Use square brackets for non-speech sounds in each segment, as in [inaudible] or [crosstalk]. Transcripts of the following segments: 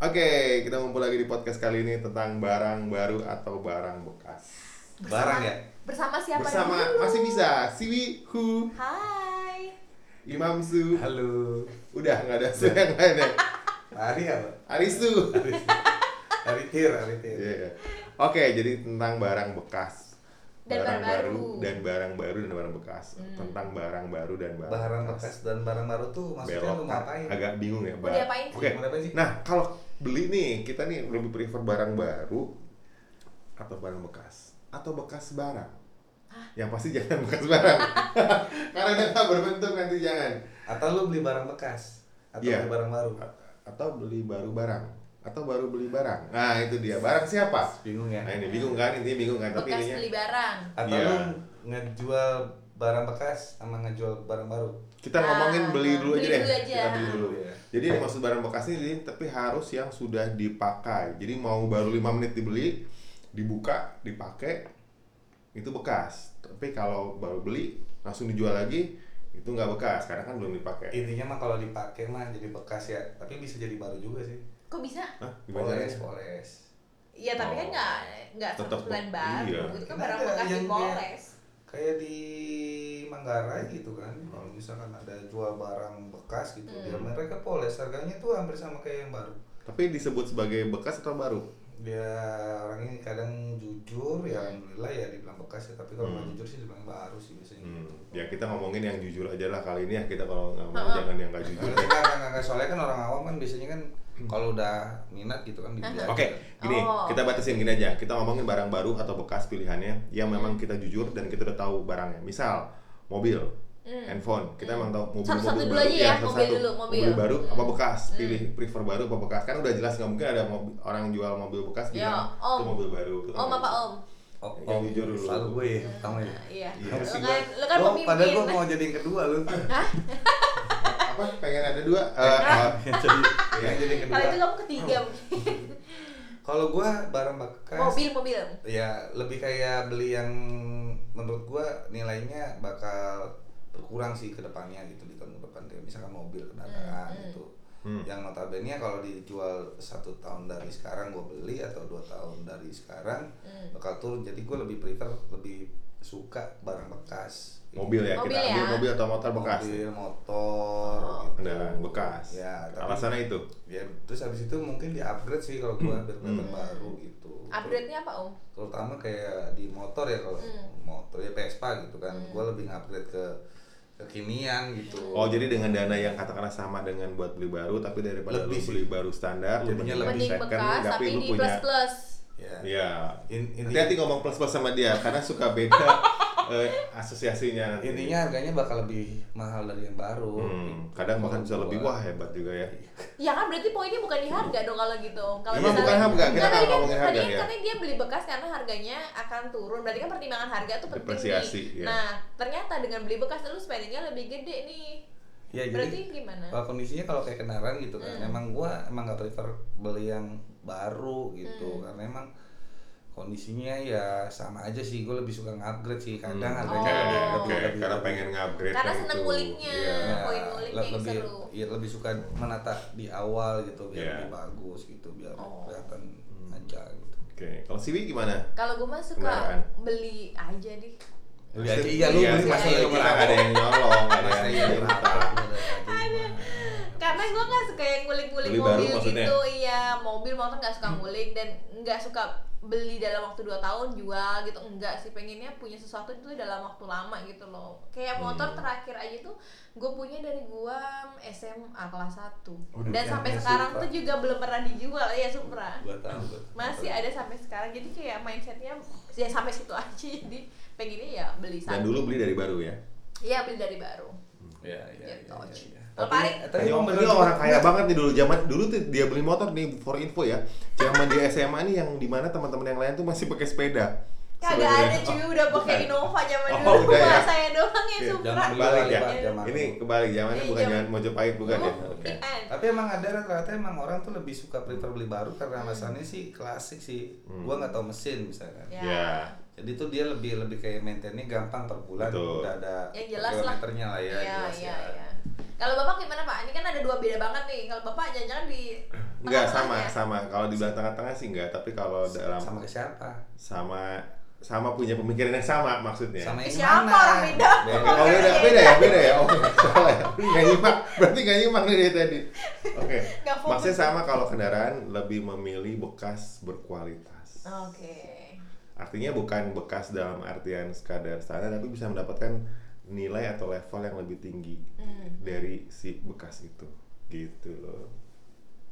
Oke, kita ngumpul lagi di podcast kali ini tentang barang baru atau barang bekas. Barang ya? Bersama siapa Bersama dulu? masih bisa Siwi Hu Hai. Imam Su. Halo. Udah nggak ada su yang lain ya. [laughs] Ari apa? Arisu. Ari Tir, Ari Tir. Iya. Oke, jadi tentang barang bekas. Dan barang baru. dan barang baru dan barang bekas. Hmm. Tentang barang baru dan barang, Barang bekas dan barang baru tuh maksudnya Belok lu ngapain? agak bingung ya, Mau Mbak. diapain sih? Oke. Sih? Nah, kalau beli nih, kita nih lebih prefer barang baru atau barang bekas atau bekas barang. Yang pasti jangan [laughs] bekas barang. [laughs] Karena dia nggak berbentuk nanti jangan. Atau lu beli barang bekas? Atau Iya. beli barang baru? A- Atau beli baru barang atau baru beli barang. Nah, itu dia. Barang siapa? Bingung ya? Nah, ini bingung kan? Intinya bingung kan? Tapi Bekas ininya beli barang. Atau Iya. lu ngejual barang bekas sama ngejual barang baru? Kita ngomongin Ah, beli dulu aja beli deh. dulu aja. Kita beli dulu. Ya. Jadi yang maksud barang bekas ini tapi harus yang sudah dipakai. Jadi mau baru 5 menit dibeli, dibuka, dipakai itu bekas. Tapi kalau baru beli langsung dijual lagi itu nggak bekas karena kan belum dipakai. Intinya mah kalau dipakai mah jadi bekas ya, tapi bisa jadi baru juga sih. Kok bisa? Hah, gimana? Poles, poles. Iya, tapi kan Oh. nggak nggak Tetep, 100% baru. iya. Itu kan Nah, barang bekas yang dipoles. Kayak di Manggarai gitu kan, kalau misalkan ada jual barang bekas gitu, Hmm. dia mereka poles, harganya tuh hampir sama kayak yang baru. Tapi disebut sebagai bekas atau baru? dia orang ini kadang jujur ya alhamdulillah ya dibilang bekas ya tapi kalau nggak Hmm. jujur sih dibilang baru sih biasanya Hmm. gitu. Ya kita ngomongin yang jujur aja lah kali ini ya kita kalau nggak mau Ha-ha. jangan yang nggak jujur. Nggak, nggak, nggak, nggak, soalnya kan orang awam kan biasanya kan kalau udah minat gitu kan dibeli Oke, aja. gini, Oh. kita batasin gini aja. Kita ngomongin barang baru atau bekas pilihannya yang memang kita jujur dan kita udah tahu barangnya. Misal, mobil, Hmm. handphone. Kita emang tahu mobil Satu-satu mobil dulu baru. aja ya, satu-satu. mobil dulu, mobil. baru Hmm. apa bekas? Hmm. Pilih prefer baru apa bekas. Kan udah jelas nggak mungkin ada mobil, orang jual mobil bekas Ya, bilang Om. itu mobil baru. Itu kan Om apa om? Oh, Yang oh, jujur dulu. selalu gue ya, pertama ya. Iya. Iya. Lu Sih, kan, gua- lu kan gua- pemimpin. padahal gue mau jadi yang kedua lu. Hah? [laughs] Apa? Pengen ada dua? Eh, oh, jadi yang jadi yang Kalau itu kamu ketiga mungkin. [laughs] Kalau gue barang bekas Mobil, mobil. ya lebih kayak beli yang menurut gue nilainya bakal berkurang sih ke depannya gitu di tahun depan Kayak misalkan mobil kendaraan Hmm, hmm. gitu Hmm. yang notabene kalau dijual satu tahun dari sekarang gue beli atau dua tahun dari sekarang Hmm. bakal turun jadi gue lebih prefer lebih suka barang bekas mobil ya, Mobil kita ambil ya. mobil atau motor bekas. mobil motor Oh. gitu. Kendaraan bekas. ya tapi- Alasannya itu. ya terus habis itu mungkin di upgrade sih kalau gue biar kelihatan Hmm. baru gitu Upgrade-nya apa om? terutama kayak di motor ya kalau Hmm. motor ya Vespa gitu kan Hmm. gue lebih upgrade ke kekinian gitu Oh jadi dengan dana yang katakanlah sama dengan buat beli baru tapi daripada Lebih lu beli baru standar Jadinya lebih second, bekas tapi tapi lu di punya plus plus. ya ya In- inti- hati-hati ngomong plus plus sama dia karena suka beda [laughs] eh, asosiasinya nanti. intinya harganya bakal lebih mahal dari yang baru Hmm, kadang bahkan bisa lebih wah hebat juga ya Ya kan berarti poinnya bukan di harga dong kalau gitu. Kalau Emang bukan harga, kita kan, ngomongin harga tadi kan ya. katanya dia beli bekas karena harganya akan turun. Berarti kan pertimbangan harga tuh penting Depresiasi, nih. ya. Nah, ternyata dengan beli bekas lu spendingnya lebih gede nih. ya Berarti jadi gimana? kalau kondisinya kalau kayak kendaraan gitu kan Hmm. emang gue emang gak prefer beli yang baru gitu Hmm. karena emang kondisinya ya sama aja sih gue lebih suka ngupgrade sih kadang Hmm, harganya Oh. lebih, lebih- karena lebih- pengen ngupgrade Karena seneng gitu. nguliknya. Iya. Ya, poin nguliknya le- lebih seru. ya lebih suka menata di awal gitu biar Iya. lebih bagus gitu biar Oh. kelihatan Hmm. aja gitu. oke kalau Siwi gimana Kalau gue mah suka Kendaraan. beli aja deh. Beli aja, iya, lu beli sih, masa kita lu nggak ngerokok? ada yang nyolong ada yang iya minta. Karena gue gak suka yang ngulik-ngulik baru mobil maksudnya? gitu, iya mobil motor gak suka ngulik dan nggak suka beli dalam waktu 2 tahun jual gitu enggak sih pengennya punya sesuatu itu dalam waktu lama gitu loh kayak motor Hmm. terakhir aja tuh gue punya dari gua SMA kelas 1 Waduh, dan sampai sekarang Supra. tuh juga belum pernah dijual ya Supra Gua tahu, gua tahu. masih ada sampai sekarang jadi kayak mindsetnya ya sampai situ aja [laughs] jadi pengennya ya beli dan satu dulu beli dari baru ya iya beli dari baru Ya, ya, Gitu. ya, ya, ya. Tapi, tapi emang orang, bener orang kaya banget nih dulu zaman dulu tuh dia beli motor nih for info ya. Zaman di SMA nih yang di mana teman-teman yang lain tuh masih pakai sepeda. Kagak ada cuy udah pakai. Innova zaman Oh, dulu udah ya? Saya doang yang Iya, Supra Kebalik ya. Pak, zaman Ini kebalik zamannya Iya, bukan zaman- Mojopahit bukan ya. Oh, Oke. Tapi emang ada rata-rata emang orang tuh lebih suka prefer beli baru karena alasannya sih klasik sih. Hmm. Gua nggak tahu mesin misalkan. Ya. Ya. Jadi tuh dia lebih lebih kayak maintainnya gampang per bulan Betul. udah ada Yang jelas lah. kilometernya lah ya Iya, jelas iya, ya. Kalau bapak gimana pak? Ini kan ada dua beda banget nih. Kalau bapak jangan-jangan di Enggak sama ya? sama. Kalau dibilang tengah-tengah sih enggak, tapi kalau dalam sama ke siapa sama sama punya pemikiran yang sama maksudnya. sama yang Siapa mana? orang beda? Oh beda, beda ya, beda ya. Oh, salah ya. Nggak nyimak, berarti nggak nyimak nih dari tadi. Oke. Fokus. Maksudnya sama kalau kendaraan lebih memilih bekas berkualitas. Oke. Artinya bukan bekas dalam artian sekadar standar, tapi bisa mendapatkan nilai atau level yang lebih tinggi Hmm. dari si bekas itu. Gitu loh.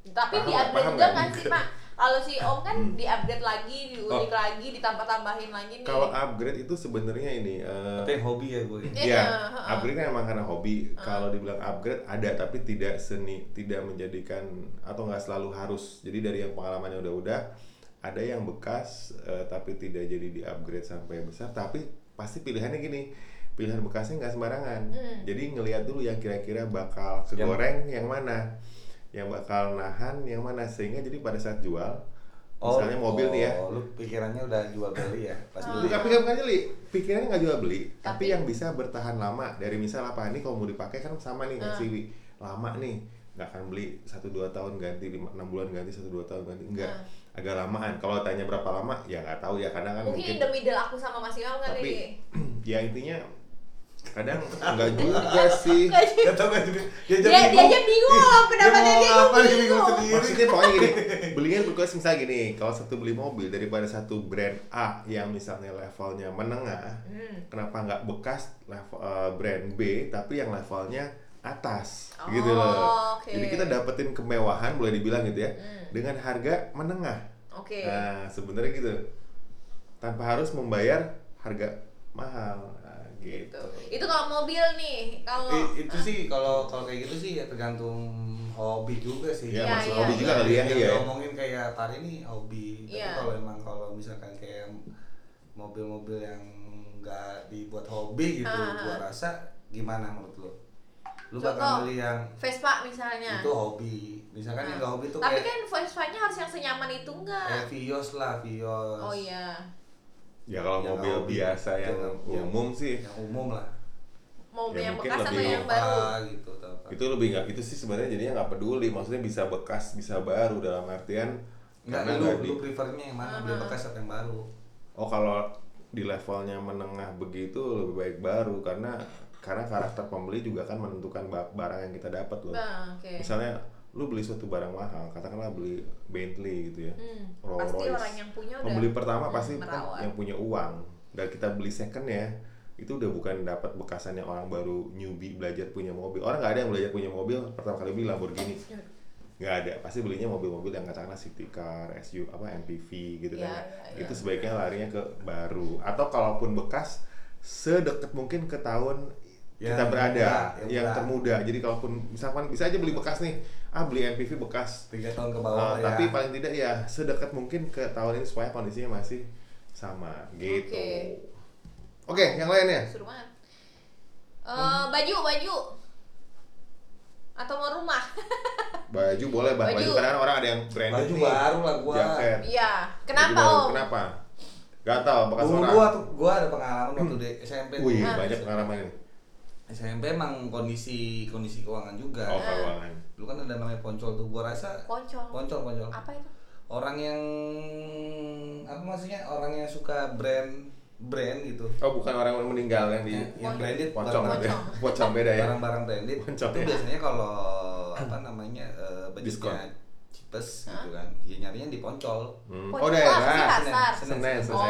Tapi Paham di nggak? upgrade Paham juga nggak sih pak? Kalau si Om kan Hmm. di upgrade lagi, diulik Oh. lagi, ditambah-tambahin lagi nih. Kalau upgrade itu sebenarnya ini eh, tapi yang hobi ya gue Iya, Ya, heeh. upgrade kan emang karena hobi. Kalau dibilang upgrade ada tapi tidak seni, tidak menjadikan atau nggak selalu harus. Jadi dari yang pengalamannya udah-udah, ada yang bekas eh, tapi tidak jadi di upgrade sampai besar. Tapi pasti pilihannya gini, pilihan bekasnya nggak sembarangan. Hmm. Jadi ngelihat dulu yang kira-kira bakal kegoreng yang mana, yang bakal nahan yang mana sehingga jadi pada saat jual, misalnya mobil nih ya, oh, lu pikirannya udah jual beli ya pas Oh. beli Bukan bukan bukan jeli, pikirannya nggak jual beli, tapi, Tapi- yang bisa bertahan lama dari misal apa ini kalau mau dipakai kan sama nih kayak Hmm. Siwi lama nih nggak akan beli satu dua tahun ganti lima enam bulan ganti satu dua tahun ganti enggak Hmm. agak lamaan kalau tanya berapa lama ya nggak tahu ya karena kan Mungkin in the middle aku sama Mas Imam kan Tapi- ini. [clears throat] ya intinya kadang nggak juga sih Gak tau gak jadi dia, Dia dia aja bingung loh pendapatnya dia, apa dia bingung. bingung sendiri maksudnya pokoknya gini belinya berkualitas misalnya gini kalau satu beli mobil daripada satu brand A yang misalnya levelnya menengah Hmm. kenapa nggak bekas level eh, brand B tapi yang levelnya atas Oh, gitu loh oke. jadi kita dapetin kemewahan boleh dibilang gitu ya Hmm. dengan harga menengah Oke. nah sebenarnya gitu tanpa harus membayar harga mahal gitu Gitu. Itu kalau mobil nih, kalau itu sih kalau kalau kayak gitu sih ya tergantung hobi juga sih. Ya, Iya, maksud iya, hobi juga kali ya, Yang iya. ngomongin kayak Pak ini hobi. Tapi Iya. kalau emang kalau misalkan kayak mobil-mobil yang nggak dibuat hobi gitu, Ah, ah. gua rasa gimana menurut lu? Lu Contoh, bakal beli yang Vespa misalnya. itu hobi. Misalkan yang nggak hobi tuh Tapi kayak kan Vespa-nya harus yang senyaman itu enggak? kayak Vios lah, Vios. Oh iya. Ya kalau Yang mobil hobi. biasa yang Yang- yang- umum sih Yang umum lah. Mobil Ya, yang mungkin bekas atau lebih yang baru? Gitu atau apa. itu lebih nggak itu sih sebenarnya jadinya nggak peduli maksudnya bisa bekas bisa baru dalam artian Enggak, karena lu, nggak di lu prefernya yang mana? Beli Ah. bekas atau yang baru? oh kalau di levelnya menengah begitu lebih baik baru karena karena karakter pembeli juga kan menentukan ba- barang yang kita dapat loh Bang, oke. misalnya lu beli suatu barang mahal katakanlah beli Bentley gitu ya Hmm, Rolls pasti Royce. orang yang punya udah pembeli pertama pasti kan merawat. yang punya uang dan kita beli second ya itu udah bukan dapat bekasannya orang baru newbie belajar punya mobil orang nggak ada yang belajar punya mobil pertama kali beli Lamborghini Ya. nggak ada pasti belinya mobil-mobil yang katakanlah city car SU apa MPV gitu Ya, kan ya, itu ya. sebaiknya larinya ke baru atau kalaupun bekas sedekat mungkin ke tahun Yang kita berada murah, yang yang murah. termuda jadi kalaupun misalkan bisa aja beli bekas nih ah beli MPV bekas Tiga tahun ke Uh, bawah ya. tapi paling tidak ya sedekat mungkin ke tahun ini supaya kondisinya masih sama gitu. Oke, Oke. yang lainnya. Seru banget. Eh, baju, baju. Atau mau rumah? [laughs] Baju boleh bang, baju, Baju. kadang orang ada yang branded Baju nih. baru lah gua. Jaket. Iya. Baju Kenapa baru. Om? Kenapa? Gak tau bekas Dulu orang. gua tuh gua ada pengalaman waktu di SMP. Wih, banyak pengalaman ini. SMP emang kondisi kondisi keuangan juga. Oh, keuangan. Ada namanya poncol tuh gua rasa Poncol. poncol poncol. Apa itu? Orang yang apa maksudnya orang yang suka brand brand gitu. Oh, bukan orang yang meninggal yang di Yang, yang branded barang- ya. Pocong beda ya. barang-barang branded Poncol itu ya. biasanya kalau apa namanya eh, Diskon. Budgetnya cheapest gitu kan ya nyarinya di poncol Hmm. Poncol Oh, daerah. Senin. Senin, poncol Oh,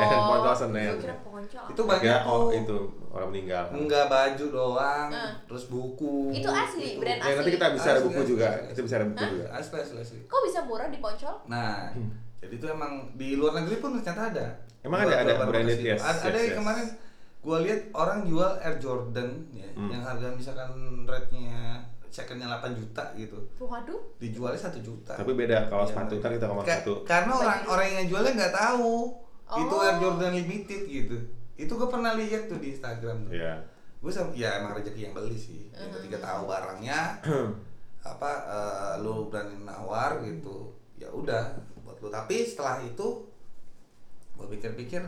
poncol. itu Kira, banyak oh itu orang meninggal. enggak baju doang Ah. terus buku Itu asli, Gitu. brand Ya nanti kita bisa ada Asli, buku asli, juga. asli. Kita bisa ada buku juga. asli asli asli Kok bisa murah di poncol? nah Hmm. jadi itu emang di luar negeri pun ternyata ada Emang ada- ada branded, yes, itu. ada, ada yes, yang yes. kemarin gua lihat orang jual Air Jordan ya Hmm. yang harga misalkan rate-nya secondnya 8 juta gitu. Waduh. dijualnya satu juta. Tapi beda kalau Iya, sepatu ntar kita ngomong Ka- sepatu. karena orang orang yang jualnya nggak tahu. Itu Oh. Air Jordan limited gitu. Itu gue pernah lihat tuh di Instagram tuh. Iya. gue sama ya emang rezeki yang beli sih. Yang ketika tahu barangnya. [clears throat] Apa eh, lu berani nawar gitu. Ya udah buat lu. Tapi setelah itu gue pikir-pikir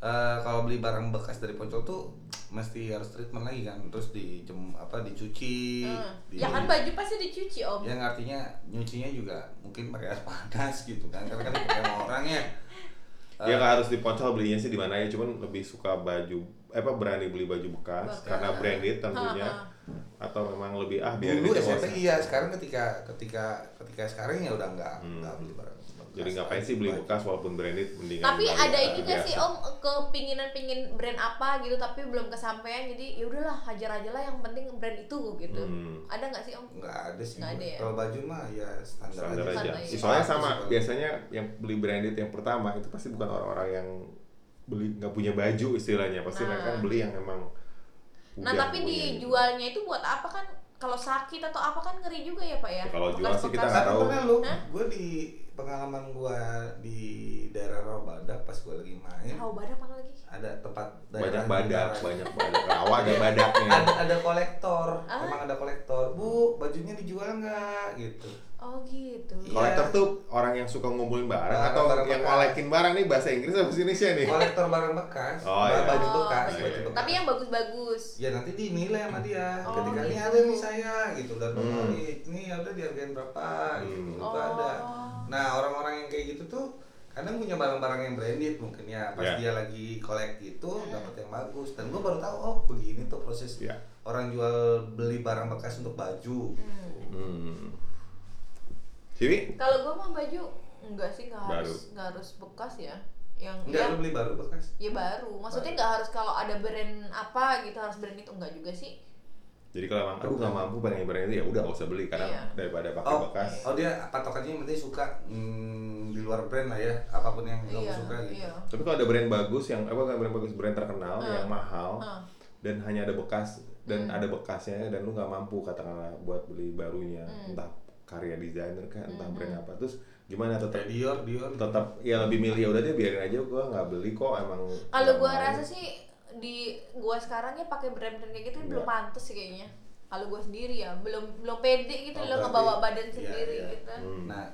eh, kalau beli barang bekas dari Poncol tuh mesti harus treatment lagi kan. Terus di apa dicuci Hmm. di- Ya kan baju pasti dicuci om. yang artinya nyucinya juga mungkin pakai air panas gitu kan. Karena kan dipakai sama orang ya. [laughs] Ya nggak harus di Poncol belinya sih di mana ya, cuman lebih suka baju eh, apa berani beli baju bekas Bekas. karena branded tentunya. Ha, atau memang lebih ah biar dulu SMP iya sekarang ketika ketika ketika sekarang ya udah nggak Hmm. nggak beli barang Jadi ngapain sih beli bekas walaupun branded mendingan Tapi ada ini nggak sih om kepinginan pingin brand apa gitu tapi belum kesampaian jadi ya udahlah hajar aja lah yang penting brand itu gitu. Hmm. Ada nggak sih om? nggak ada sih Nggak ada ya? kalau baju mah ya standar, standar aja. Standar aja. Soalnya sama biasanya yang beli branded yang pertama itu pasti bukan orang-orang yang beli nggak punya baju istilahnya pasti Nah. mereka beli yang emang Nah tapi punya. dijualnya itu buat apa kan? Kalau sakit atau apa kan ngeri juga ya pak ya? Ya, kalau jual sih kita nggak tahu. pernah lu, gue di pengalaman gue di daerah Rawabadak pas gue lagi main Tahu badak mana lagi? ada tempat banyak daerah badak, banyak badak rawa ada badaknya. ada ada kolektor, Ah. emang ada kolektor. Bu, bajunya dijual nggak gitu. Oh gitu. Iya. Kolektor tuh orang yang suka ngumpulin barang Barang- atau barang yang bekas. ngolekin barang nih bahasa Inggris atau bahasa Indonesia nih? Kolektor barang bekas, Oh, iya. baju Oh, bekas, iya, baju iya. bekas. Tapi yang bagus-bagus. ya nanti dinilai sama dia. Oh, Ketika ini gitu. ada nih saya gitu dan Hmm. ini ini ya udah dihargain berapa gitu. Hmm. Itu ada. Oh. Nah, orang-orang yang kayak gitu tuh kadang punya barang-barang yang branded mungkin ya pas Ya. dia lagi collect gitu Hmm. dapat yang bagus dan gue baru tahu oh begini tuh proses Ya. orang jual beli barang bekas untuk baju Hmm. Hmm. Siwi? Kalau gua mah baju enggak sih nggak harus nggak harus bekas ya. Yang enggak ya, lu beli baru bekas ya baru. Maksudnya nggak harus kalau ada brand apa gitu harus brand itu enggak juga sih. Jadi kalau emang aduh nggak mampu pengen brand itu ya udah nggak usah beli karena Iya. daripada pakai oh bekas. oh dia patokannya penting suka hmm, di luar brand lah ya apa pun yang kamu Iya, suka gitu iya. Tapi kalau ada brand bagus yang apa brand bagus brand terkenal Hmm. yang mahal Hah. dan hanya ada bekas dan Hmm. ada bekasnya dan lu nggak mampu katakanlah buat beli barunya Hmm. entah karya desainer kan entah Hmm. brand apa terus gimana tetap Dior Dior tetap ya lebih milih ya udah deh biarin aja gua nggak beli kok emang Kalau mau. rasa sih di gua sekarang ya pakai brand-brand kayak gitu belum Iya. pantas sih kayaknya. Kalau gua sendiri ya belum belum pede gitu Oh, loh berarti- ngebawa badan iya, sendiri iya. gitu. Hmm. nah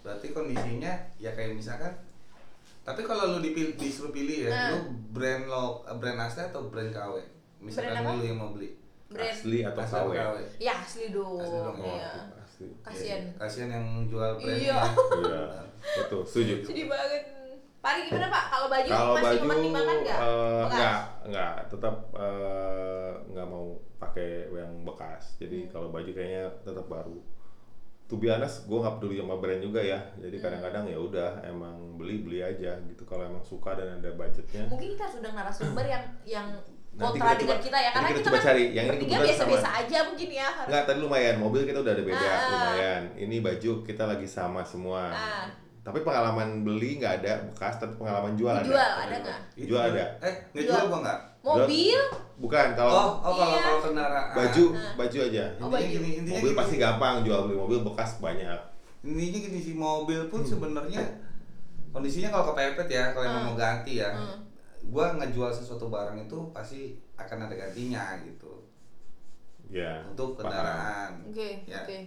berarti kondisinya ya kayak misalkan tapi kalau lu dipilih disuruh pilih ya Nah. lu brand lo brand asli atau brand KW misalkan Brand apa? lu yang mau beli Brand asli atau Asli KW KW. ya asli dong. Asli dong, oh, Iya. Asli Kasian. Iya, kasihan yang jual brand Iya. iya betul setuju Sedih banget. Pari gimana Pak? Kalau baju kalau masih baju mempertimbangkan nggak? eh, Bekas? nggak nggak tetap eh, nggak mau pakai yang bekas jadi Hmm. kalau baju kayaknya tetap baru to be honest gue nggak peduli sama brand juga ya jadi Hmm. kadang-kadang ya udah emang beli beli aja gitu kalau emang suka dan ada budgetnya Mungkin kita undang narasumber yang yang kontra kita dengan coba- kita ya karena kita kita coba kan cari. Yang ini biasa-biasa sama. aja mungkin ya. Enggak, tadi lumayan. Mobil kita udah ada beda, Ah. lumayan. Ini baju kita lagi sama semua. Ah. Tapi pengalaman beli nggak ada bekas, tapi pengalaman jual ada. Jual ada nggak? Jual ada. eh nggak Jual. gua nggak Mobil? Bukan kalau oh oh kalau Iya. kalau kendaraan baju, Ah. baju aja. Oh, intinya baju. gini intinya Mobil gini, pasti gampang jual beli mobil bekas banyak. intinya gini sih mobil pun Hmm. sebenarnya kondisinya kalau kepepet ya kalau emang Hmm. mau ganti ya Hmm. Gua ngejual sesuatu barang itu pasti akan ada gantinya gitu Ya. untuk kendaraan Oke, Ya. oke.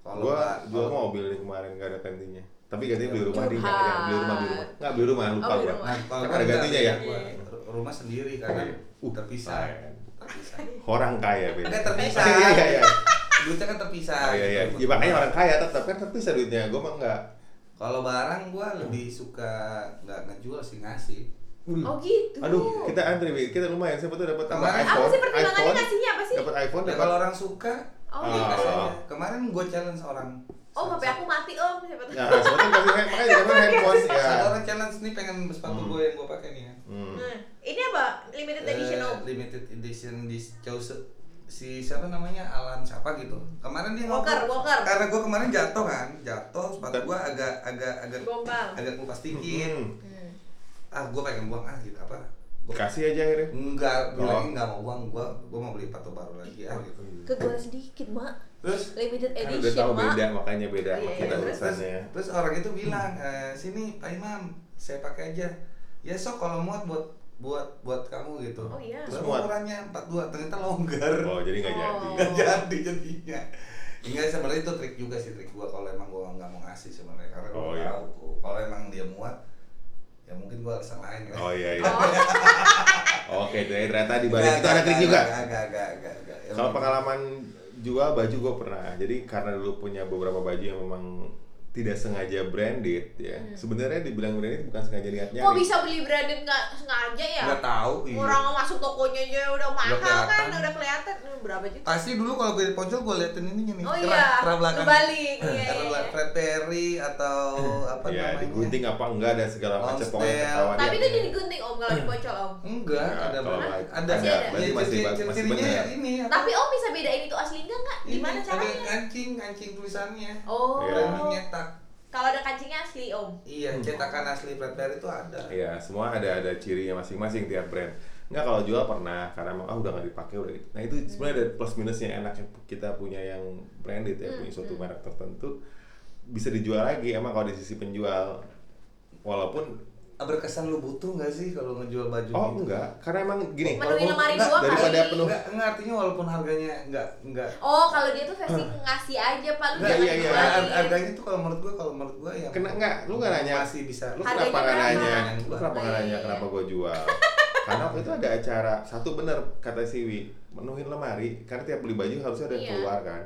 kalau Gua nggak- jual kalau- mobil nih kemarin nggak ada gantinya. Tapi gantinya beli rumah di jangan beli rumah beli rumah. Nggak beli rumah lupa Oh, rumah. Nah, kalau Kan ada gantinya ya? rumah sendiri karena Uh, terpisah. Terpisah. Orang kaya beda. Enggak terpisah. [laughs] Iya iya iya. Duitnya kan terpisah. Oh, iya iya. gitu. Ya makanya orang kaya tetap kan terpisah duitnya. Gua mah enggak. Kalau barang gua lebih suka nggak ngejual sih ngasih. Oh gitu. Aduh, kita antri, Wi. kita lumayan. Siapa tuh dapat Kemarin- iPhone? Apa sih pertimbangannya ngasihnya apa sih? Dapat iPhone, Ya dapat kalau orang suka, Oh, ya gitu. kasih aja. Kemarin gua challenge orang. Oh, HP aku mati om, siapa tahu. Nah, sebetulnya kasih hand- makanya dapat handphone ya. Ada orang challenge nih pengen sepatu Hmm. gua yang gua pakai nih ya. Hmm. Nah, ini apa? Limited edition Eh, om. limited edition di Jause si siapa namanya Alan siapa gitu kemarin dia Walker, ngobrol. Walker. karena gua kemarin jatuh kan jatuh sepatu gua agak agak agak Gombal. agak kupas dikit Hmm. Ah gua pengen buang ah gitu apa Gua- Kasih aja akhirnya. enggak Oh. bilangnya enggak mau buang gua gua mau beli sepatu baru lagi ah gitu Ke gua sedikit, Mak. terus Limited Kan udah edition, tahu Mak. beda, makanya beda sama Iya, kita iya, terus, terus orang itu bilang eh, sini Pak Imam saya pakai aja ya sok kalau muat buat buat buat kamu gitu Oh, iya. Terus muat? ukurannya 42 ternyata longgar Oh, jadi nggak Oh. jadi. nggak jadi jadinya Enggak sebenarnya itu trik juga sih trik gua kalau emang gua nggak mau ngasih sebenarnya karena gua Oh, tahu iya. tuh, kalau emang dia muat ya mungkin gue alasan lain kan. Oh iya iya. Oh. [laughs] Oke, jadi ternyata di balik itu ada trik juga. Enggak, enggak, enggak. Kalau pengalaman jual baju gue pernah. Jadi karena dulu punya beberapa baju yang memang tidak sengaja branded ya. Sebenarnya dibilang branded bukan sengaja niatnya. Kok bisa beli branded nggak sengaja ya? Enggak tahu, iya. Orang masuk tokonya aja udah mahal kan, kelihatan. udah kelihatan Hmm, berapa juta? Pasti dulu kalau gue di pojok gue liatin ininya nih. Oh iya, kerah belakang. kebalik. Iya, Kerah [clears throat] iya, iya. Atau [clears throat] apa ya, namanya? digunting apa enggak dan segala macam pokoknya ketahuan Tapi itu jadi gunting om kalau dipocol om. Enggak, Enggak, ada ada, baik. ada, ada. Berarti ya, masih masih benar. ini? Tapi om bisa bedain itu asli enggak nggak? Ini Gimana Ada caranya? kancing, kancing tulisannya. Oh. Iya. Branding nyetak. Kalau ada kancingnya asli om. Iya, cetakan asli Perry itu ada. Iya, semua ada ada cirinya masing-masing tiap brand. Enggak kalau jual pernah karena emang ah udah nggak dipakai udah. Nah itu sebenarnya ada plus minusnya enaknya kita punya yang branded ya punya suatu merek tertentu bisa dijual lagi emang kalau di sisi penjual walaupun Berkesan lu butuh nggak sih kalau ngejual baju oh gitu? enggak karena emang gini Menuhi lemari enggak, doang daripada kali. penuh- Enggak, enggak artinya walaupun harganya enggak enggak Oh, kalau dia tuh versi ngasih aja pak, lu Enggak, jangan iya, iya. harganya tuh kalau menurut gua kalau menurut gua ya Kena enggak, lu nggak nanya. masih bisa lu Harganya kenapa nggak berapa? nanya lu kenapa nggak Iya, nanya iya. kenapa gue jual karena waktu itu ada acara satu bener kata Siwi menuhin lemari karena tiap beli baju harusnya ada yang Iya. keluar kan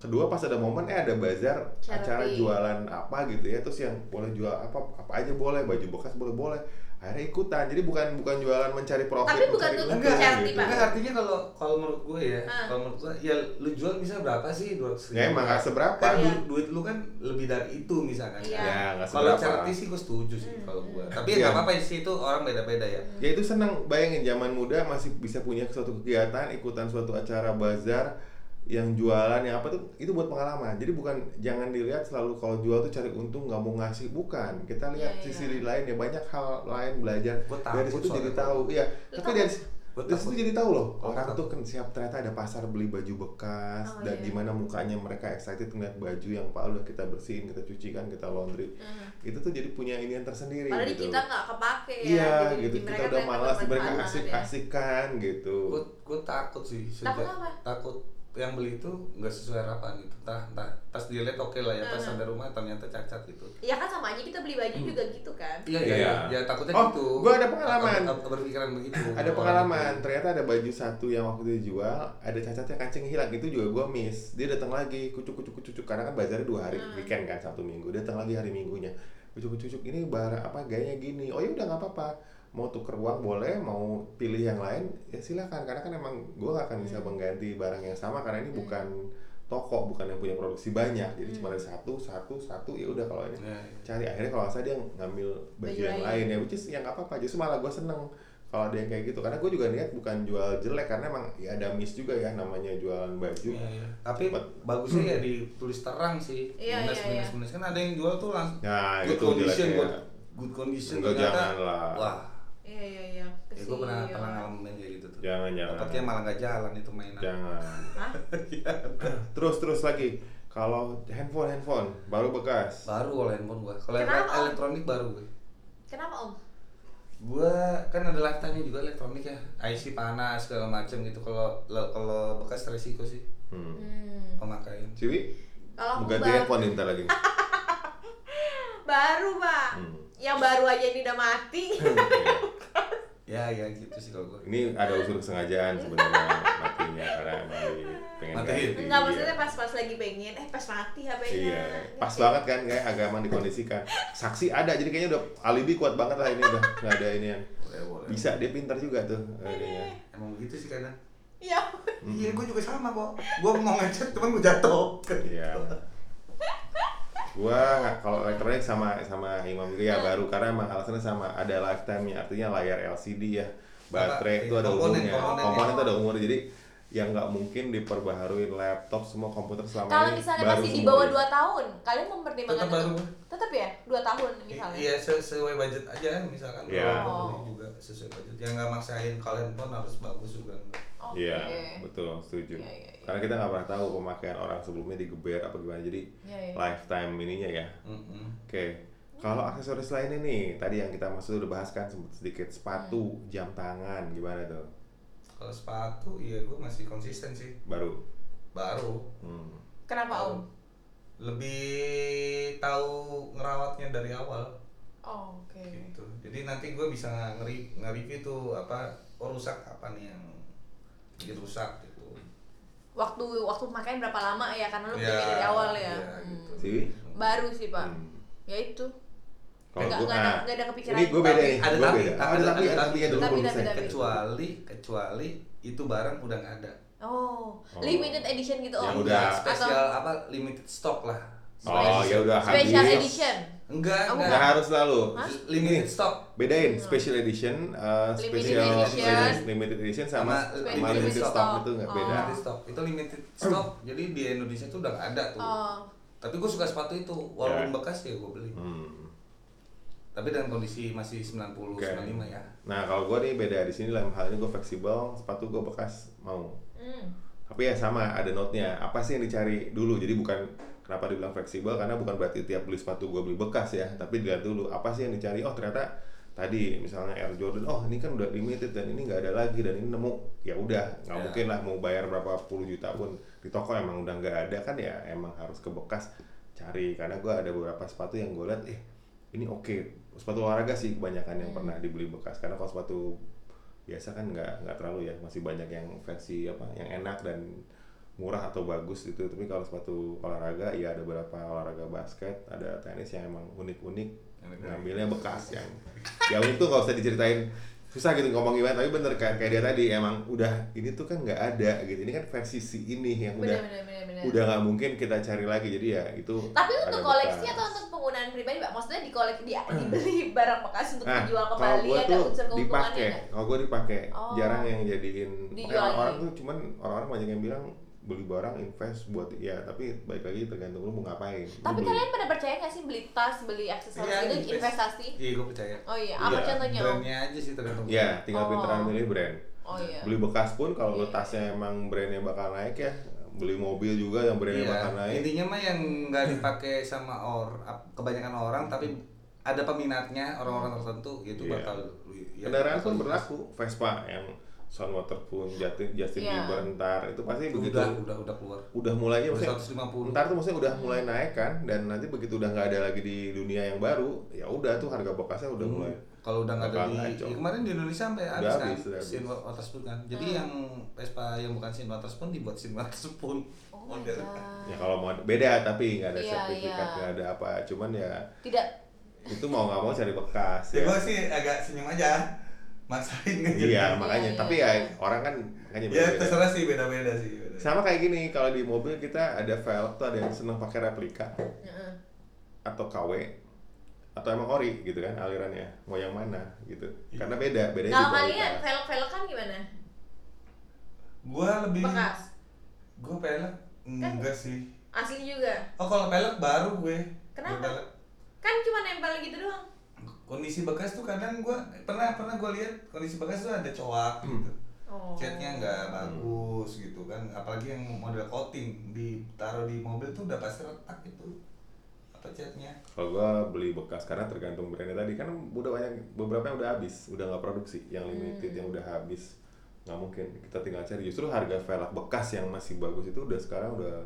kedua pas ada momen eh ada bazar Charity. acara jualan apa gitu ya terus yang boleh jual apa apa aja boleh baju bekas boleh boleh akhirnya ikutan jadi bukan bukan jualan mencari profit Tapi bukan mencari untuk enggak charity, gitu. Enggak artinya kalau kalau menurut gue ya Ah. kalau menurut gue ya lu jual bisa berapa sih dua ya emang nggak seberapa kan Iya. duit, duit lu kan lebih dari itu misalkan Iya. ya nggak kalau seberapa charity sih gue setuju sih kalau gue tapi ya Iya. nggak apa-apa sih itu orang beda-beda ya ya itu senang bayangin zaman muda masih bisa punya suatu kegiatan ikutan suatu acara bazar yang jualan yang apa tuh itu buat pengalaman jadi bukan jangan dilihat selalu kalau jual tuh cari untung nggak mau ngasih bukan kita lihat Iya, sisi iya. lain ya banyak hal lain belajar Gua dari situ jadi tahu iya tapi dari dari situ jadi tahu loh Gua orang takut. tuh kan siap ternyata ada pasar beli baju bekas Oh, dan iya. gimana mukanya mereka excited ngeliat baju yang pak udah kita bersihin kita cuci kan kita laundry Hmm. itu tuh jadi punya ini yang tersendiri Padahal di gitu kita nggak kepake ya. Iya Jadi gitu kita udah malas mereka banget ya. asik-asikan gitu. gue takut sih Takut sejak apa? takut yang beli itu nggak sesuai harapan gitu entah entah pas dilihat oke lah ya pas Hmm. sampai rumah ternyata cacat gitu Ya kan sama aja kita beli baju juga gitu kan. iya Iya. iya ya, takutnya Oh, gitu gua ada pengalaman. Ber- ber- berpikiran begitu Ada pengalaman, ternyata ada baju satu yang waktu itu dijual, ada cacatnya kancing hilang itu juga gua miss. Dia datang lagi, kucuk kucuk kucuk kucuk karena kan bazarnya dua hari Hmm. weekend kan Sabtu Minggu. Dia datang lagi hari Minggunya. Kucuk kucuk kucuk ini barang apa gayanya gini. Oh ya udah nggak apa-apa. Mau tuker uang boleh, mau pilih yang lain ya silakan karena kan emang gua nggak akan bisa Hmm. mengganti barang yang sama karena ini bukan toko, bukan yang punya produksi banyak. Jadi cuma ada satu, satu, satu ya udah kalau ini iya. cari akhirnya kalau salah dia ngambil baju, Baju yang lain. ya which is yang nggak apa-apa justru malah gue seneng kalau ada yang kayak gitu karena gue juga niat bukan jual jelek karena emang ya ada miss juga ya namanya jualan baju Iya, iya. Tapi Cepet. bagusnya ya [clears throat] ditulis terang sih. Iya, minus, iya, minus, iya. minus. Kan ada yang jual tuh langsung nah good itu condition, jeleknya good, good condition. Enggak, ternyata, jangan lah. Wah. Ya gue pernah pernah ngalamin kayak gitu tuh. jangan jangan Dapatnya malah nggak jalan itu mainan. jangan Hah? [clears throat] terus terus lagi kalau handphone handphone baru bekas Baru kalau handphone gua. Kalau elektronik baru gue. Kenapa om? Gua kan ada lifetime juga elektronik ya. IC panas segala macem gitu. Kalau kalau bekas resiko sih hmm. Hmm. pemakaian. Ciwi Kalau aku ganti baru, handphone bentar lagi [laughs] baru pak. Hmm. Yang baru aja ini udah mati. [laughs] Ya ya gitu sih kalau gua. ini ada unsur kesengajaan sebenarnya matinya karena emang di- pengen Matiin. ganti Enggak iya. maksudnya pas-pas lagi pengen, eh pas mati HP-nya. Iya, pas Gitu. banget kan kayak agak emang dikondisikan. Saksi ada, jadi kayaknya udah alibi kuat banget lah ini udah nggak ada ini yang Boleh boleh. bisa dia pintar juga tuh. ininya. Emang begitu sih kadang. Iya. Iya, gue juga sama kok. Gue mau ngechat, cuman gue jatuh. Iya. Gua nggak- kalau elektronik sama sama Imam juga ya baru karena emang alasannya sama ada lifetime-nya artinya layar LCD ya baterai itu ada Komponen, umurnya komponennya. komponen itu ada umurnya jadi yang nggak mungkin diperbaharui laptop semua komputer selama Kalau ini misalnya baru masih di bawah ini. 2 tahun, kalian mempertimbangkan Tetap baru. tetap ya 2 tahun misalnya. Iya, sesuai budget aja misalkan Iya. kalau mau beli juga sesuai budget. Yang nggak maksain kalian pun harus bagus juga. Oke. Iya, betul, setuju. Iya, iya, iya. Karena kita nggak pernah tahu pemakaian orang sebelumnya digeber apa gimana. Jadi Iya, iya. lifetime ininya ya. Mm-mm. Oke. Kalau aksesoris lainnya nih, tadi yang kita maksud udah bahas kan sedikit sepatu, Hmm. jam tangan, gimana tuh? Kalau sepatu, iya gue masih konsisten sih. Baru. Baru. Hmm. Kenapa om? Lebih tahu ngerawatnya dari awal. Oh, oke. gitu jadi nanti gue bisa ngeri nge-review tuh apa oh rusak apa nih yang bikin rusak gitu Waktu waktu makanya berapa lama ya karena lu Ya, beli dari awal ya. ya, Hmm. gitu. sih Baru sih, Pak. Hmm. Ya itu. kalau Nggak- gue nggak ada- nggak ada kepikiran. ini gue beda ada gue tapi, ada tapi ada tapi, ada tapi, kecuali kecuali itu barang udah nggak ada Oh, Oh. limited edition gitu Yang oh. udah spesial apa limited stock lah oh ya udah Special habis edition. enggak Oh, nggak enggak harus selalu limited stock bedain special edition uh, Limited special edition. limited edition sama Sama limited limited stock. stock itu nggak Oh. beda limited stock itu limited stock jadi di Indonesia tuh udah nggak ada tuh Oh. tapi gue suka sepatu itu walaupun Ya. bekas ya gue beli Hmm. tapi dengan kondisi masih 90 Oke. 95 ya Nah kalau gue nih beda di sini dalam hal ini gue fleksibel, sepatu gue bekas mau. Hmm. Tapi ya sama ada note-nya. Apa sih yang dicari dulu? Jadi bukan kenapa dibilang fleksibel? Karena bukan berarti tiap beli sepatu gue beli bekas ya, tapi dilihat dulu apa sih yang dicari. Oh ternyata tadi misalnya Air Jordan, oh ini kan udah limited dan ini nggak ada lagi dan ini nemu. Ya udah nggak Ya. mungkin lah mau bayar berapa puluh juta pun. Di toko emang udah nggak ada kan ya emang harus ke bekas cari. Karena gue ada beberapa sepatu yang gue lihat eh ini oke. Sepatu olahraga sih kebanyakan yang pernah dibeli bekas. Karena kalau sepatu biasa kan nggak nggak terlalu ya. Masih banyak yang versi apa yang enak dan murah atau bagus gitu tapi kalau sepatu olahraga ya ada beberapa olahraga basket ada tenis yang emang unik-unik ngambilnya bekas yang yang itu nggak usah diceritain susah gitu ngomong gimana tapi bener kayak kayak dia tadi emang udah ini tuh kan nggak ada gitu ini kan versi si ini yang udah Bener, bener, bener, bener. udah nggak mungkin kita cari lagi jadi ya itu Tapi untuk koleksi bekas. atau untuk penggunaan pribadi, Pak? Maksudnya di koleksi di, dibeli [laughs] barang bekas untuk Nah, dijual kalau kembali gua ada tuh unsur keuntungannya dipakai, kalau gue dipakai, Oh. jarang yang jadiin. Dijual orang-orang tuh cuman orang-orang banyak yang bilang beli barang invest buat ya tapi baik lagi tergantung lu mau ngapain. Lu Tapi beli- kalian pada percaya nggak sih beli tas, beli aksesoris Iya, itu invest. investasi? iya gue percaya Oh iya, apa Iya, contohnya brandnya aja sih tergantung ya tinggal Oh. pinteran milih brand. Oh iya. Beli bekas pun kalau lu Iya. tasnya emang brandnya bakal naik ya, beli mobil juga yang brandnya Iya, bakal naik. intinya mah yang nggak dipakai sama or kebanyakan orang tapi ada peminatnya orang-orang tertentu itu Iya. bakal ya, Kendaraan pun berlaku, Vespa yang Sun Waterpun, Justin, Justin Iya. Bieber ntar itu pasti begitu udah udah udah keluar udah mulainya Udah maksudnya 150. ntar tuh maksudnya udah mulai naik kan dan nanti begitu udah nggak ada lagi di dunia yang baru ya udah tuh harga bekasnya udah Hmm. mulai kalau udah nggak ada di ngaco. ya kemarin di Indonesia sampai Udah habis kan habis, udah habis. Sin Waterspoon kan jadi Hmm. yang Vespa yang bukan Sin Waterspoon dibuat Sin Waterspoon Oh Model. God. ya kalau mau beda tapi nggak ada Iya, sertifikat iya. nggak ada apa cuman ya Tidak. itu mau nggak mau cari bekas ya ya, gue sih agak senyum aja maksain nggak jadi. iya makanya Iya, tapi iya. ya orang kan makanya ya beda-beda. terserah sih beda-beda sih beda. sama kayak gini kalau di mobil kita ada velg tuh ada yang seneng pakai replika Heeh. atau KW atau emang ori gitu kan alirannya mau yang mana gitu Iya. karena beda bedanya Kalau kalian velg-velg kan gimana? gue lebih Bekas. gue pelek enggak sih Asli juga. oh kalau pelek baru gue Kenapa? Pelek. Kan cuma nempel gitu doang. Kondisi bekas tuh kadang gue pernah pernah gue lihat kondisi bekas tuh ada coak gitu. Oh. catnya nggak bagus gitu kan apalagi yang model coating ditaruh di mobil tuh udah pasti retak gitu apa catnya? Kalau gua beli bekas karena tergantung brandnya tadi kan udah banyak beberapa yang udah habis, udah nggak produksi, yang limited yang udah habis. Nggak mungkin kita tinggal cari. Justru harga velg bekas yang masih bagus itu udah sekarang udah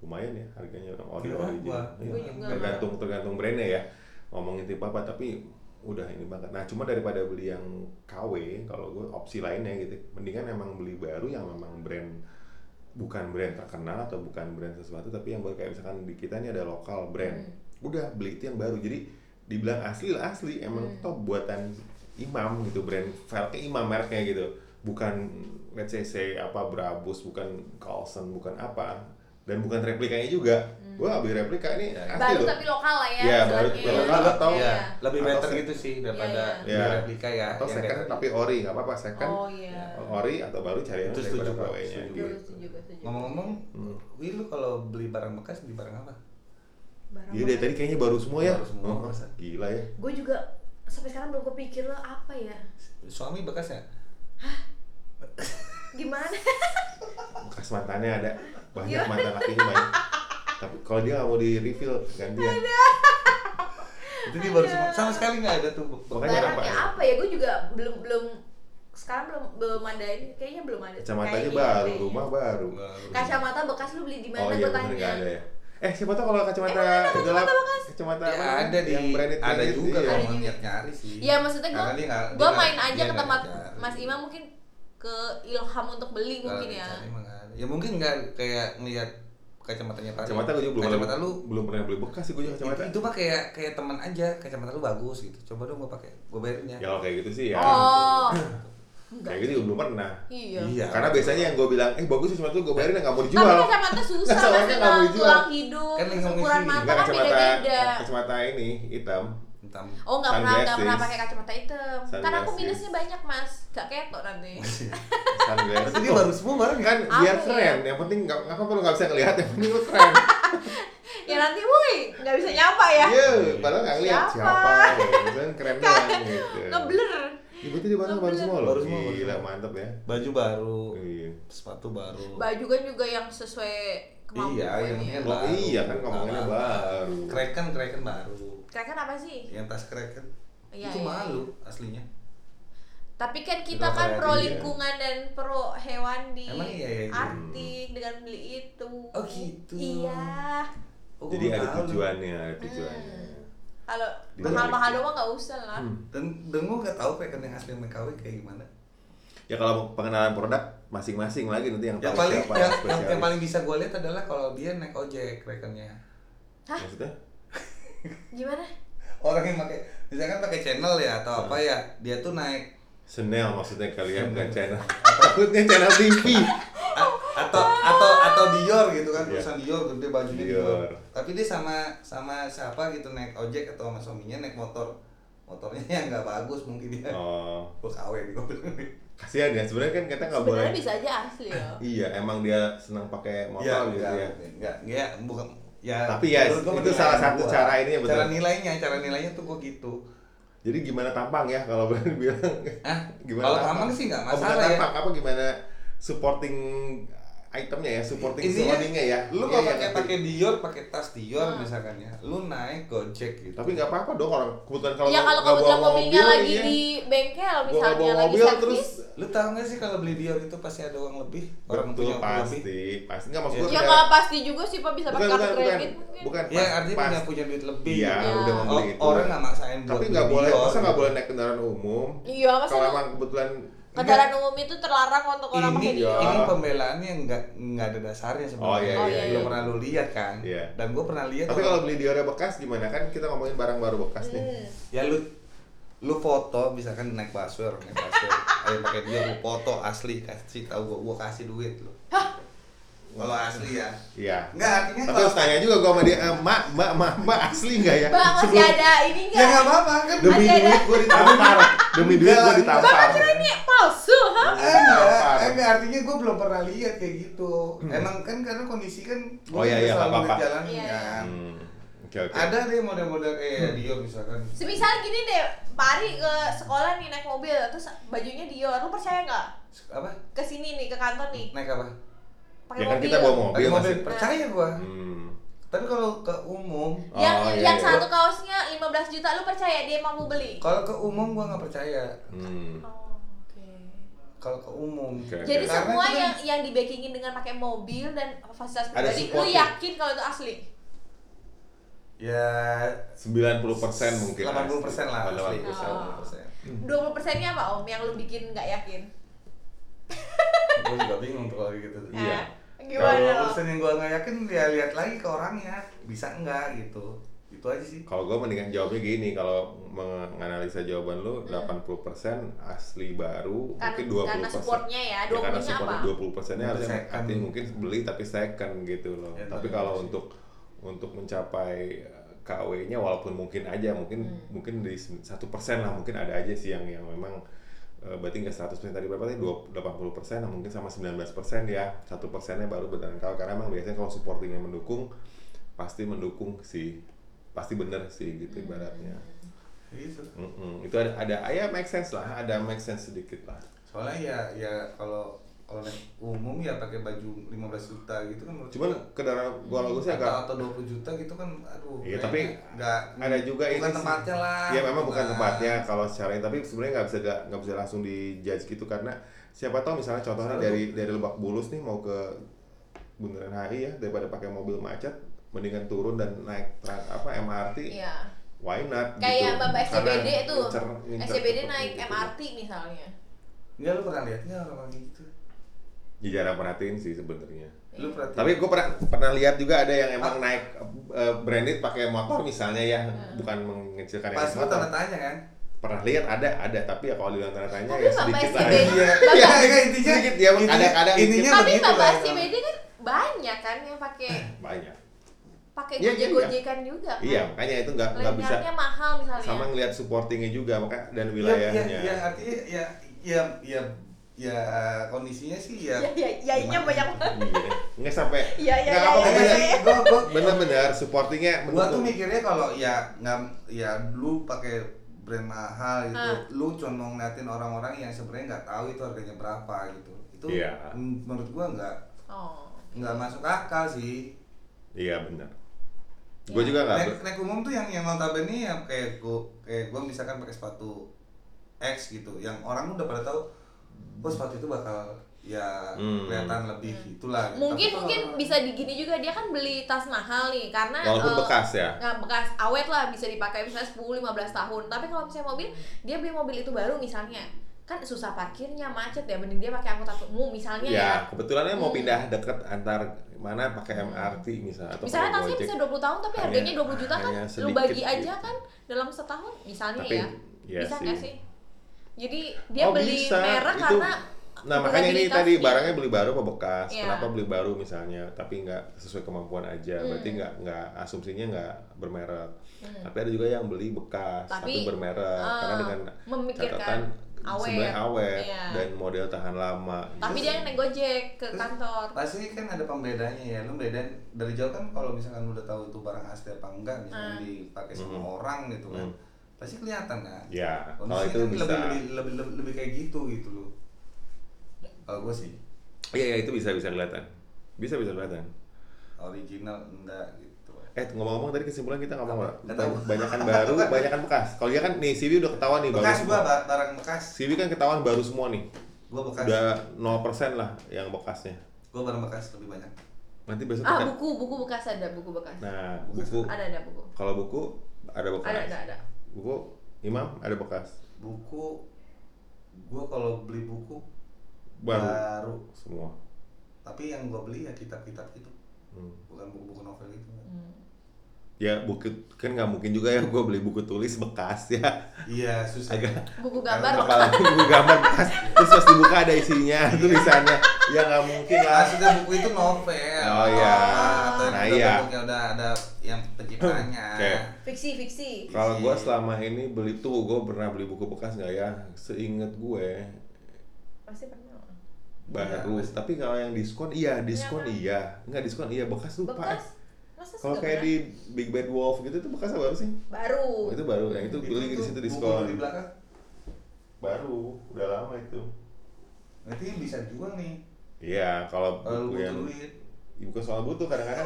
lumayan ya harganya. Ori gua- Iya, gua juga. tergantung tergantung brandnya ya. Ngomongin tipe apa tapi udah ini banget. Nah cuma daripada beli yang KW kalau gue opsi lainnya gitu, mendingan emang beli baru yang memang brand bukan brand terkenal atau bukan brand sesuatu tapi yang baru kayak misalkan di kita ini ada lokal brand. Udah beli itu yang baru. Jadi dibilang asli lah asli emang top buatan imam gitu brand velgnya imam mereknya gitu. Bukan let's say, say apa Brabus bukan Carlson bukan apa dan bukan replikanya juga gua beli replika ini Ya, asli Baru loh tapi lokal lah ya. Iya, baru tapi lokal atau- Iya. ya lebih Atau better gitu sih daripada Iya, beli iya. replika ya atau yang second tapi ori nggak apa-apa second Oh iya. ori atau baru cari yang Itu daripada. KW-nya Setuju. gitu. Ngomong-ngomong Hmm. Wih lu kalau beli barang bekas beli barang apa Barang Iya dari tadi kayaknya baru semua ya. Baru semua. Oh, gila ya. Gue juga sampai sekarang belum kepikir lah apa ya. suami bekas ya Gimana? Bekas mantannya ada banyak mantan lakinya banyak. Tapi kalau dia nggak mau di refill gantian. [laughs] itu dia baru semua sama sekali nggak ada tuh Makanya apa ya? apa ya? Gue juga belum belum sekarang belum belum ada ini kayaknya belum ada Kacamatanya baru, gitu, rumah iya. baru. Kacamata bekas lu beli di mana Oh iya gue tanya ada ya. Eh siapa tahu kalau kacamata kacamata gelap, bekas? kacamata Ya, apa? ada di yang branded ada branded, juga iya. kalau Ada mau niat nyari sih. Iya maksudnya gue gue main aja ke tempat. Mas Ima mungkin ke ilham untuk beli mungkin ya. Ya mungkin nggak kayak ngelihat kacamatanya Pak. Kacamata gue juga belum Kacamata pernah- lu belum pernah beli bekas sih gue juga kacamata. itu, itu mah kayak kayak teman aja kacamata lu bagus gitu coba dong gua pakai gua bayarin ya Ya kalau kayak gitu sih ya. Oh. Enggak. Kayak gitu juga belum pernah. Iya. Iya. Karena biasanya yang gue bilang, eh bagus sih cuma tuh gue bayarin nggak mau dijual. Tapi kacamata susah mas nggak mau dijual. tulang hidung, Kan lingkungan ukuran mata Enggak kan kacamata beda-beda. kacamata ini hitam. Hitam Oh nggak pernah nggak pernah pakai kacamata hitam. Kan aku minusnya banyak mas, gak ketok nanti. [laughs] Sunglasses. berarti dia baru semua bareng kan Aku biar ya. keren. Yang penting nggak nggak apa-apa lu nggak bisa ngelihat. Yang penting lu keren. [laughs] ya nanti woi nggak bisa nyapa ya. Iya, padahal nggak ngeliat Siapa? siapa. Kan keren doang gitu. Ngeblur. Berarti dia barang baru semua loh. Baru semua, Gila, mantep ya. baju baru Iya. sepatu baru Baju kan juga yang sesuai kemampuan. iya yang ini baru iya kan ngomonginnya baru. kreken kreken baru Keren apa sih? yang tas kreken Iya, itu iya, malu aslinya Tapi kan kita Udah kan kayak pro lingkungan dan pro hewan di Emang iya, iya, iya. Artik dengan beli itu. Oh, gitu. Iya. Oh, Jadi ada tahu tujuannya, ada tujuannya. Hmm. Kalau mahal-mahal doang nggak usah lah. Hmm. dan dan gua nggak tahu kreken yang asli MKW kayak gimana Ya kalau mau pengenalan produk masing-masing lagi nanti yang yang tahu paling siapa yang, yang, paling bisa gue lihat adalah kalau dia naik ojek krekennya Hah? Maksudnya? [laughs] Gimana? orang yang pakai misalkan pakai channel ya atau apa ya dia tuh naik Chanel maksudnya kalian bukan channel. Takutnya channel TV. [laughs] A- atau atau atau Dior gitu kan Iya. perusahaan Dior gede bajunya Dior. Dior. tapi dia sama sama siapa gitu naik ojek atau sama suaminya naik motor motornya [laughs] yang nggak bagus mungkin dia Oh, gue KW nih gue kasihan ya sebenarnya kan kita nggak boleh. Bisa aja asli ya. [laughs] Iya, emang dia senang pakai motor gitu ya. Enggak, enggak, bukan ya. Tapi ya, itu penilaian salah satu gua. cara ininya, betul. Cara nilainya, cara nilainya tuh gua gitu. Jadi gimana tampang ya kalau [laughs] boleh bilang? Ah, Gimana kalau tampang sih nggak Oh, bukan masalah ya. tampang, apa gimana supporting itemnya ya, supporting Intinya, clothingnya ya. Lu kalau iya, pakai ngerti. pakai Dior, pakai tas Dior Hmm. misalkan ya, lu naik Gojek gitu. Tapi nggak apa-apa dong orang kebetulan kalau ya nggak- kalau kebetulan mobilnya mobil, lagi iya. di bengkel misalnya bawa lagi mobil servis. terus Lu tahu nggak sih kalau beli Dior itu pasti ada uang lebih? Orang betul punya uang lebih. pasti pasti nggak maksud Iya. gua Ya kayak- nggak pasti juga sih Pak bisa bukan pakai bukan kartu bukan kredit mungkin. bukan Ya artinya pas- punya punya duit lebih. iya Ya. udah Oh, membeli itu orang nggak maksain buat tapi nggak boleh masa nggak gitu. boleh naik kendaraan umum Iya, masa kalau emang kebetulan Kendaraan umum itu terlarang untuk orang pakai ini ini pembelaannya nggak nggak ada dasarnya sebenarnya. Oh, iya, Oh, iya, Belum iya. pernah lu lihat kan? Iya. Dan gue pernah lihat. tapi kalau beli Dior bekas gimana kan kita ngomongin barang baru bekas nih Hmm. ya lu lu foto misalkan naik busway orang naik busway ayo pakai dia lu foto asli kasih tahu gua gua kasih duit lu kalau asli ya iya Nggak, artinya tapi kalau- harus tanya juga gua sama dia eh, mak mbak mbak mbak asli nggak ya Bang masih Sebelum- ada ini ya nggak? nggak apa-apa kan demi Masih ada. duit gua ditampar demi duit gua Enggak, ditampar Bang kira ini palsu, ha? Eh, enggak, Ditampar. enggak, artinya gue belum pernah lihat kayak gitu. Emang kan karena kondisi kan gua Oh, iya, iya, selalu apa-apa. ngeliat jalan Iya, kan. Hmm, oke oke Ada deh model-model kayak Dior misalkan. Semisal gini deh, Pak Ari ke sekolah nih naik mobil, terus bajunya Dior, lu percaya nggak? Apa? Ke sini nih, ke kantor nih, Naik apa? Pakai ya kan mobil. kita bawa mobil mobil. masih Percaya gua. hmm. Tapi kalau ke umum, Yang Oh, iya, yang iya. satu kaosnya 15 juta, lu percaya dia mampu beli? kalau ke umum gua nggak percaya. Hmm. Oh, oke. Kalau ke umum. Oke. Jadi Karena semua kan- yang yang di backingin dengan pakai mobil dan fasilitas pribadi, lu supporting. yakin kalau itu asli? Ya 90% mungkin 80% lah asli. 80%. 80%. 20 persennya apa om yang lu bikin nggak yakin? gue juga bingung tuh kalau gitu. Iya. Gimana Kalau lo? persen yang gue nggak yakin ya lihat lagi ke orangnya bisa enggak gitu. Itu aja sih. Kalau gue mendingan jawabnya gini, kalau menganalisa jawaban lu 80% asli baru, Kan- mungkin 20% karena supportnya ya, karena 20-nya support apa? 20 persennya harusnya artinya mungkin beli tapi second gitu loh. Ya, tapi kalau sih. untuk untuk mencapai eh, KW-nya walaupun mungkin aja mungkin Hmm. mungkin di satu persen lah mungkin ada aja sih yang yang memang eh, berarti nggak 100% tadi berapa tadi? 20 80 persen mungkin sama 19 persen ya. Satu persennya baru beneran kalau karena emang biasanya kalau supportingnya mendukung pasti mendukung sih pasti bener sih gitu ibaratnya. Gitu. Mm-mm. itu ada ada ya make sense lah ada make sense sedikit lah. Soalnya ya ya kalau kalau naik umum ya pakai baju 15 juta gitu kan menurut cuman gua. kendaraan gua lagu sih atau, agak atau 20 juta gitu kan aduh Iya, tapi nggak ada juga bukan ini sih. tempatnya lah Iya memang bukan Nah, tempatnya kalau secara ini tapi sebenarnya nggak bisa nggak nggak bisa langsung dijudge gitu karena siapa tahu misalnya contohnya Selalu. dari dari Lebak Bulus nih mau ke Bundaran HI ya daripada pakai mobil macet mendingan turun dan naik tra- apa MRT Iya. why not Kayak gitu. Bapak Karena SCBD tuh. ngincer- ngincer SCBD naik itu. MRT misalnya. Enggak lu pernah lihat nggak orang gitu? Ya jarang perhatiin sih sebenarnya Lu perhatiin? tapi gue pernah pernah lihat juga ada yang emang naik eh, branded pakai motor misalnya ya Hmm. bukan mengecilkan yang pas lu motor tanya kan? pernah lihat ada ada tapi ya kalau dibilang tanda tanya Tapi ya sedikit lah ya. Iya, iya, iya, intinya Sedikit, ya, intinya- kadang-kadang intinya Tapi begitu Bapak lah. SCBD kan banyak kan yang pakai banyak pakai Iya, iya, iya. gojek-gojekan juga kan. iya makanya itu nggak nggak bisa mahal misalnya. sama ngelihat supportingnya juga maka dan Iya, wilayahnya iya, iya, artinya ya ya ya ya kondisinya sih ya. Ya, ya, ya-nya banyak banget. Iya. nggak sampai Iya, iya, nggak iya, apa-apa iya, iya. Gua gua bener-bener supportingnya gua tuh mendukung. mikirnya kalau ya nggak ya lu pakai brand mahal gitu, Ah. lu cuma ngeliatin orang-orang yang sebenarnya nggak tahu itu harganya berapa gitu. Itu Iya. men- menurut gua nggak Oh. nggak masuk akal sih. iya benar Iya. gue juga nggak Naik, naik umum tuh yang yang notabene yang kayak gua kayak gua misalkan pakai sepatu X gitu, yang orang udah pada tahu, oh sepatu itu bakal ya Hmm. kelihatan lebih itulah. Mungkin Tapi mungkin orang- bisa digini juga dia kan beli tas mahal nih karena walaupun eh, bekas ya nggak bekas awet lah bisa dipakai misalnya 10 15 tahun. Tapi kalau misalnya mobil, dia beli mobil itu baru misalnya kan susah parkirnya macet ya mending dia pakai angkutan umum misalnya ya. ya kebetulannya mau Hmm. pindah deket antar mana pakai MRT misalnya atau Misalnya tasnya bisa 20 tahun tapi Hanya- harganya 20 juta kan lu bagi aja gitu. kan dalam setahun misalnya Tapi, ya. iya bisa sih. nggak sih? Jadi dia Oh, beli bisa. merek Itu- karena Nah makanya ini tadi barangnya beli baru apa bekas? Iya. Kenapa beli baru misalnya? Tapi nggak sesuai kemampuan aja. Hmm. Berarti nggak nggak asumsinya nggak bermerek. Hmm. Tapi ada juga yang beli bekas tapi, Tapi, bermerek karena ah, dengan memikirkan catatan awet. sebenarnya awet Iya. dan model tahan lama. Tapi Gitu. dia naik gojek ke Terus, kantor. Pasti kan ada pembedanya ya, lu bedain dari jauh kan kalau misalkan lu udah tahu itu barang asli apa enggak, misalkan Hmm. dipakai sama Hmm. orang gitu kan, Hmm. Pasti kelihatan kan. Ya, kalau itu kan bisa. lebih, lebih, lebih, lebih, lebih kayak gitu gitu loh. Kalau gue sih Iya, iya itu bisa bisa kelihatan. Bisa bisa kelihatan. original enggak gitu. Eh ngomong-ngomong tadi kesimpulan kita ngomong Apa? Banyakan baru, [laughs] banyakan bekas. Kalau dia kan nih CV udah ketahuan nih baru Bekas semua. gua ba- barang bekas, CV kan ketahuan baru semua nih. gua bekas. Udah 0% lah yang bekasnya. Gua barang bekas lebih banyak. Nanti besok Ah, kita- buku, buku bekas ada, buku bekas. Nah, Bekas. buku Ada ada buku. kalau buku ada bekas. Ada ada ada. Buku Imam ada bekas. Buku gua kalau beli buku Baru baru. semua. Tapi yang gua beli ya kitab-kitab gitu, Hmm. bukan buku-buku novel gitu. Hmm. Ya buku kan nggak mungkin juga ya gue beli buku tulis bekas ya. Iya, susah. Agak Buku gambar apalagi buku gambar bekas. Terus pas dibuka ada isinya tulisannya. Ya nggak mungkin lah. Maksudnya buku itu novel. Oh, iya. Yang Nah, udah iya. bentuknya udah ada yang penciptanya. Oke. Fiksi, fiksi. Kalau gue selama ini beli tuh gue pernah beli buku bekas nggak ya? Seingat gue Pasti pernah. baru. Pasti. Tapi kalau yang diskon iya diskon kan? iya. Nggak diskon iya bekas lupa. Bekas. Kalau kayak pernah? di Big Bad Wolf gitu itu bekas apa baru sih? baru. Oh, itu baru, yang itu beli di tuh situ buku diskon. di belakang. Baru, udah lama itu. Berarti bisa jual nih. Iya, kalau buku yang duit. Ya, bukan soal butuh kadang-kadang.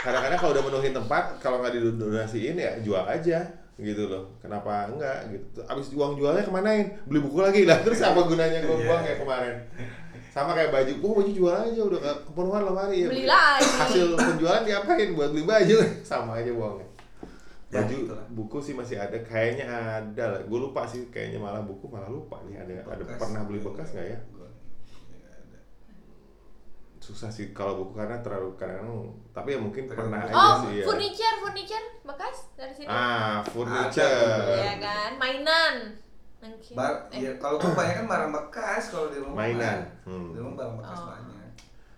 kadang-kadang kalau udah menuhin tempat, kalau nggak didonasiin ya jual aja gitu loh. Kenapa enggak gitu? Abis uang jualnya kemanain? Beli buku lagi lah. Terus apa gunanya gue Iya. buang kayak kemarin? Sama kayak baju, oh baju jual aja udah nggak kepenuhan lemari ya. Beli lagi. Hasil penjualan diapain? Buat beli baju, [laughs] sama aja buangnya. Ya, Baju, lah. buku sih masih ada, kayaknya ada lah. Gue lupa sih, kayaknya malah buku malah lupa nih ada ada Bekas. pernah beli bekas nggak ya? Susah sih kalau buku karena terlalu kadang tapi ya mungkin Tergantung. pernah aja Oh, sih ya furniture, furniture bekas dari sini. ah furniture. Iya kan, mainan. Mungkin. Bar, Eh, ya kalau gua banyak kan barang bekas kalau di rumah. Mainan. Hmm. Di rumah barang bekas Oh. banyak.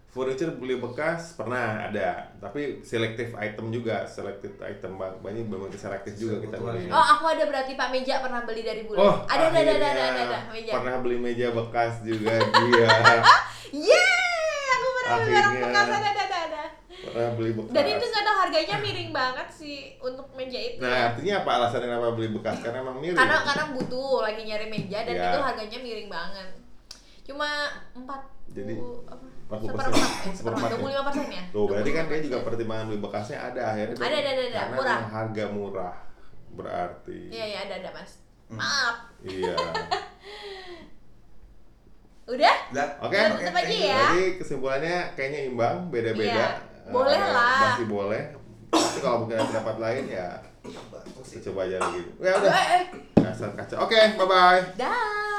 furniture beli bekas pernah ada tapi selektif item juga selected item ba- banyak banyak selektif juga kita beli Oh, aku ada berarti Pak Meja pernah beli dari bule. oh ada, ada, ada, ada, ada, ada, meja. pernah beli meja bekas juga dia Yeay, beli barang bekas, ada, ada, ada, pernah beli bekas Dan itu nggak tahu harganya miring banget sih untuk meja itu. nah artinya apa alasannya kenapa beli bekas karena emang mirip karena karena butuh lagi nyari meja dan Ya. itu harganya miring banget. Cuma empat Jadi, apa? 40%. seperempat, eh, Seperempat ya? dua puluh lima persen ya. Tuh, berarti kan dia 25%. juga pertimbangan beli bekasnya ada akhirnya. Ada, ada, ada, ada. Karena Murah. harga murah. Berarti. Iya iya ada ada mas. Hmm. Maaf. Iya. [laughs] Udah? Udah. Oke. Udah tutup aja ya. Jadi kesimpulannya kayaknya imbang, beda-beda. Iya. Boleh ada- lah. Masih boleh. Tapi kalau mungkin ada pendapat lain ya coba aja lagi. Ya udah. Eh, eh. Dasar kaca. Oke, bye bye. dah